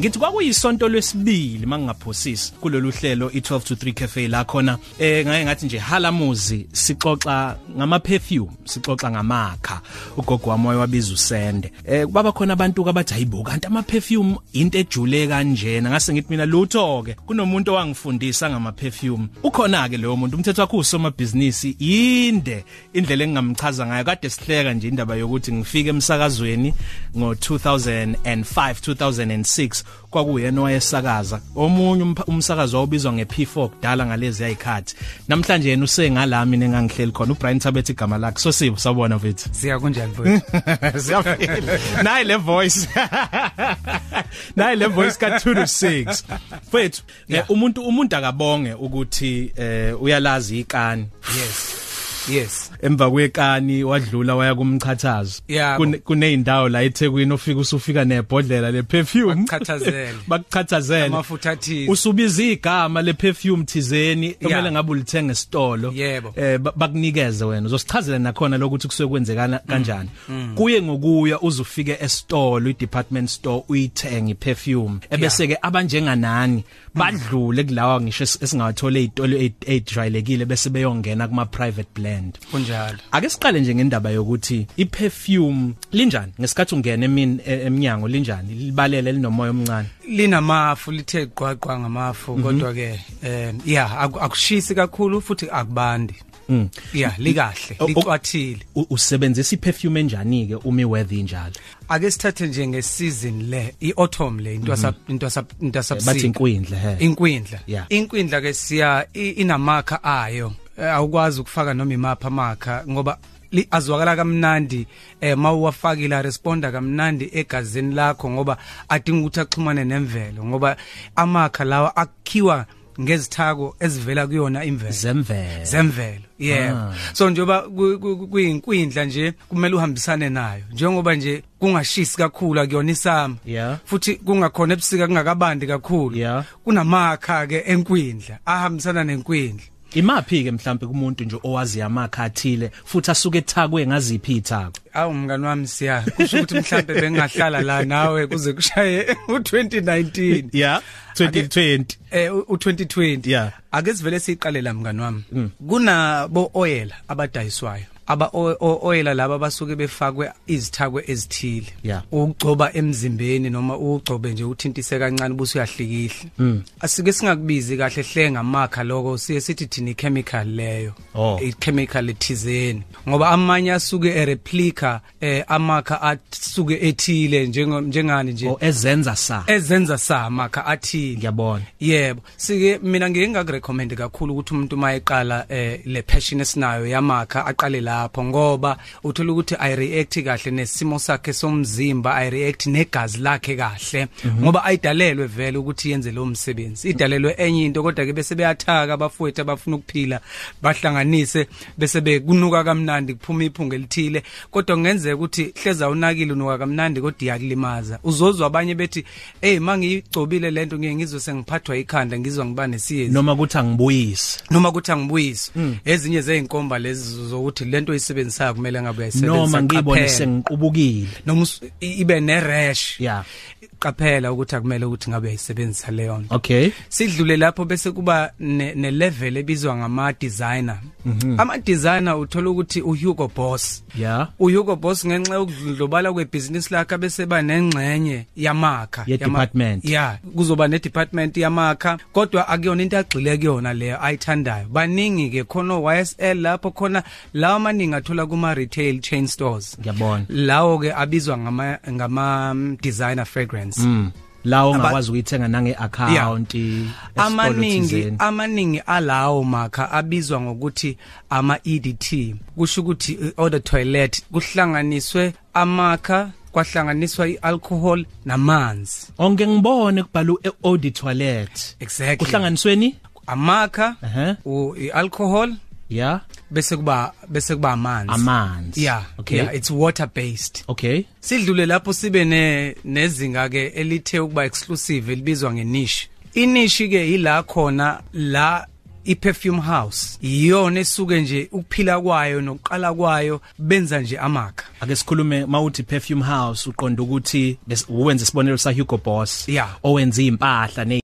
ngithi kwakuyisonto lesibili mangingaphosisi kulolu hlelo i12 to 3 cafe la khona. Eh ngaye ngathi nje halamuzi sixoxa ngama perfume sixoxa ngamakha. Ugogo wami wabiza usende. Eh baba khona abantu abathi hayibo kanti ama perfume into ejule kanjena. Ngase ngithi mina lutho ke kunomuntu owangifundisa ngama perfume ukhona ke leyo muntu umthetho wakhe usoma business inde indlela engingamchaza ngayo. Kade sihleka nje indaba yokuthi ngifike emsakazweni ngo 2005 2006 kwakuyena owayesakaza. Omunye umsakazo wawubizwa ngeP4 kudala ngalezi ayikhathi namhlanje yena usengalami nengangihleli khona uBrian Thabethe igama lakhe. So sibo sabona mfethu siya kunjani mfethu siyafela nayi le voice. Nayi le voice ka 2 to 6 mfethu umuntu umuntu akabonge ukuthi eh uyalazi ikani. Yes. Yes emva kwekani wadlula waya kumchathazo kuneyindawo la eThekwini ofika usufika nebhodlela le perfume bakuchathazele bakuchathazele amafutha athile usubiza igama le perfume thizeni kumele ngabe ulithenga esitolo eh bakunikeze wena uzosichazela nakhona lokuthi kusuke kwenzekana kanjani kuye ngokuya uzufike esitolo i-department store uyithenge iperfume ebese ke abanjenganani badlule kulawa ngisho esingawathola ezitolo ezijwayelekile bese beyongena kuma private blend kunjalo ake siqale nje ngendaba yokuthi iperfume linjani ngesikhathi ungena emini eminyango linjani libalele linomoya omncane linamafu lithe gqwaqwa ngamafu kodwa ke eh yeah akushisi kakhulu futhi akubandi Mm. Yeah, likahle, licwathile. Usebenzisa iperfume enjani ke uma iweather injalo? Ake sithathe nje ngeseason le, iautumn le, into sa into sa into sa bathi inkwindla he. Inkwindla. Inkwindla ke siya inamakha ayo. Awukwazi ukufaka noma imapha amakha ngoba azwakala kamnandi eh mawuwafakile responda kamnandi egazini lakho ngoba adinga ukuthi axhumane nemvelo ngoba amakha lawa akhiwa ngezithako ezivela kuyona imvelo zemvelo zemvelo yebo ah. so njoba kuyinkwindla nje kumele uhambisane nayo njengoba nje kungashisi kakhulu akuyona isama yeah. futhi kungakhona ebusika kungakabandi kakhulu yeah. kunamakha ke enkwindla ahambisana nenkwindla Imaphi ke mhlambe kumuntu nje owazi amakha athile futhi asuke ethakwe ngaziphi ithako Awu mngani wami siya. Kusho ukuthi mhlambe bengahlala la nawe kuze kushaye u2019 yeah 2020 eh u2020 yeah ake sivele siqale la mngani wami. Kunabo oil abadayiswayo. Aba oil laba basuke befakwe izithakwe ezithile. Yeah. ugcoba emzimbeni noma ugcobe nje uthintise kancane buse uyahlikihle mm. asike singakubizi kahle hlenga amakha lokho siye sithi thini chemical leyo. Oh. i chemical ethizeni. Ngoba amanye asuke e replica eh amakha asuke ethile njengani nje? Oh, ezenza sa. Ezenza sa amakha athile. Ngiyabona. Yebo. Sike mina ngeke ngakurecommend kakhulu ukuthi umuntu mayeqala eh le passion esinayo yamakha aqale la lapho ngoba uthola ukuthi ay react kahle nesimo sakhe somzimba ay react negazi lakhe kahle ngoba ayidalelwe vele ukuthi yenze lo msebenzi. Idalelwe enye into kodwa ke bese beyathaka abafowethu abafuna ukuphila bahlanganise bese bekunuka kamnandi kuphuma iphunga elithile. Kodwa kungenzeka ukuthi hleza unakile unuka kamnandi kodwa iyakulimaza uzozwa abanye bethi hey mangiyigcobile lento ngeke ngizwe sengiphathwa ikhanda ngizwa ngiba nesiyezi. Noma ukuthi angibuyisi. Noma ukuthi angibuyisi. Ezinye zeinkomba lezi zokuthi lento oyisebenzisayo kumele ngabe uyayisebenzisa noma ngibone sengiqubukile noma ibe ne rash yeah qaphela ukuthi akumele ukuthi ngabe uyayisebenzisa leyo nto. Okay. Sidlule lapho bese kuba ne, ne level ebizwa ngama designer mm -hmm. ama designer uthola ukuthi u Hugo Boss. Yeah u Hugo Boss ngenxa yokudlobala kwebusiness lakhe bese ba nengxenye yamakha. Ye department yeah kuzoba ne department yamakha. Kodwa akuyona into agxile kuyona leyo ayithandayo. Baningi ke khona YSL lapho khona lawa maningi athola kuma retail chain stores. Ngiyabona. Lawo ke abizwa ngama ngama designer fragrance. Mm. lawo ungakwazi ukuyithenga nange account amaningi amaningi alawo makha abizwa ngokuthi ama EDT kusho ukuthi eau de toilet kuhlanganiswe amakha kwahlanganiswa ialcohol namanzi. Onke ngibone kubhalwe eau de toilet. Exactly. Kuhlanganisweni amakha uh -huh. ialcohol yeah? Bese kuba bese kuba amanzi. Amanzi. Yeah okay. yeah, it's water based okay. Sidlule lapho sibe ne nezinga ke elithe ukuba exclusive elibizwa ngeniche. Iniche ke ila khona la iperfume house. Iyona esuke nje ukuphila kwayo nokuqala kwayo benza nje amakha. Ake sikhulume mawuthi perfume house uqonda ukuthi uwenza isibonelo sa Hugo Boss Yeah. owenza impahla ne